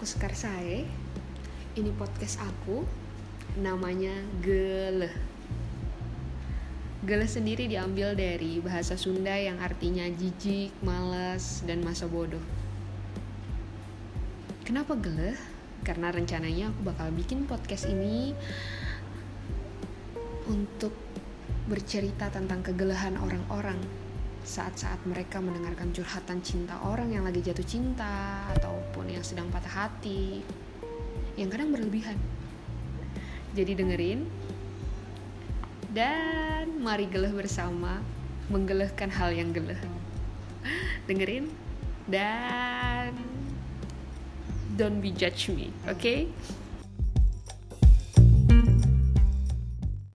aku Sekar Sae. Ini podcast aku, namanya Geleh. Geleh sendiri diambil dari bahasa Sunda yang artinya jijik, malas, dan masa bodoh. Kenapa geleh? Karena rencananya aku bakal bikin podcast ini untuk bercerita tentang kegelehan orang-orang saat-saat mereka mendengarkan curhatan cinta orang yang lagi jatuh cinta ataupun yang sedang patah hati yang kadang berlebihan jadi dengerin dan mari geleh bersama menggelehkan hal yang geleh dengerin dan don't be judge me oke okay?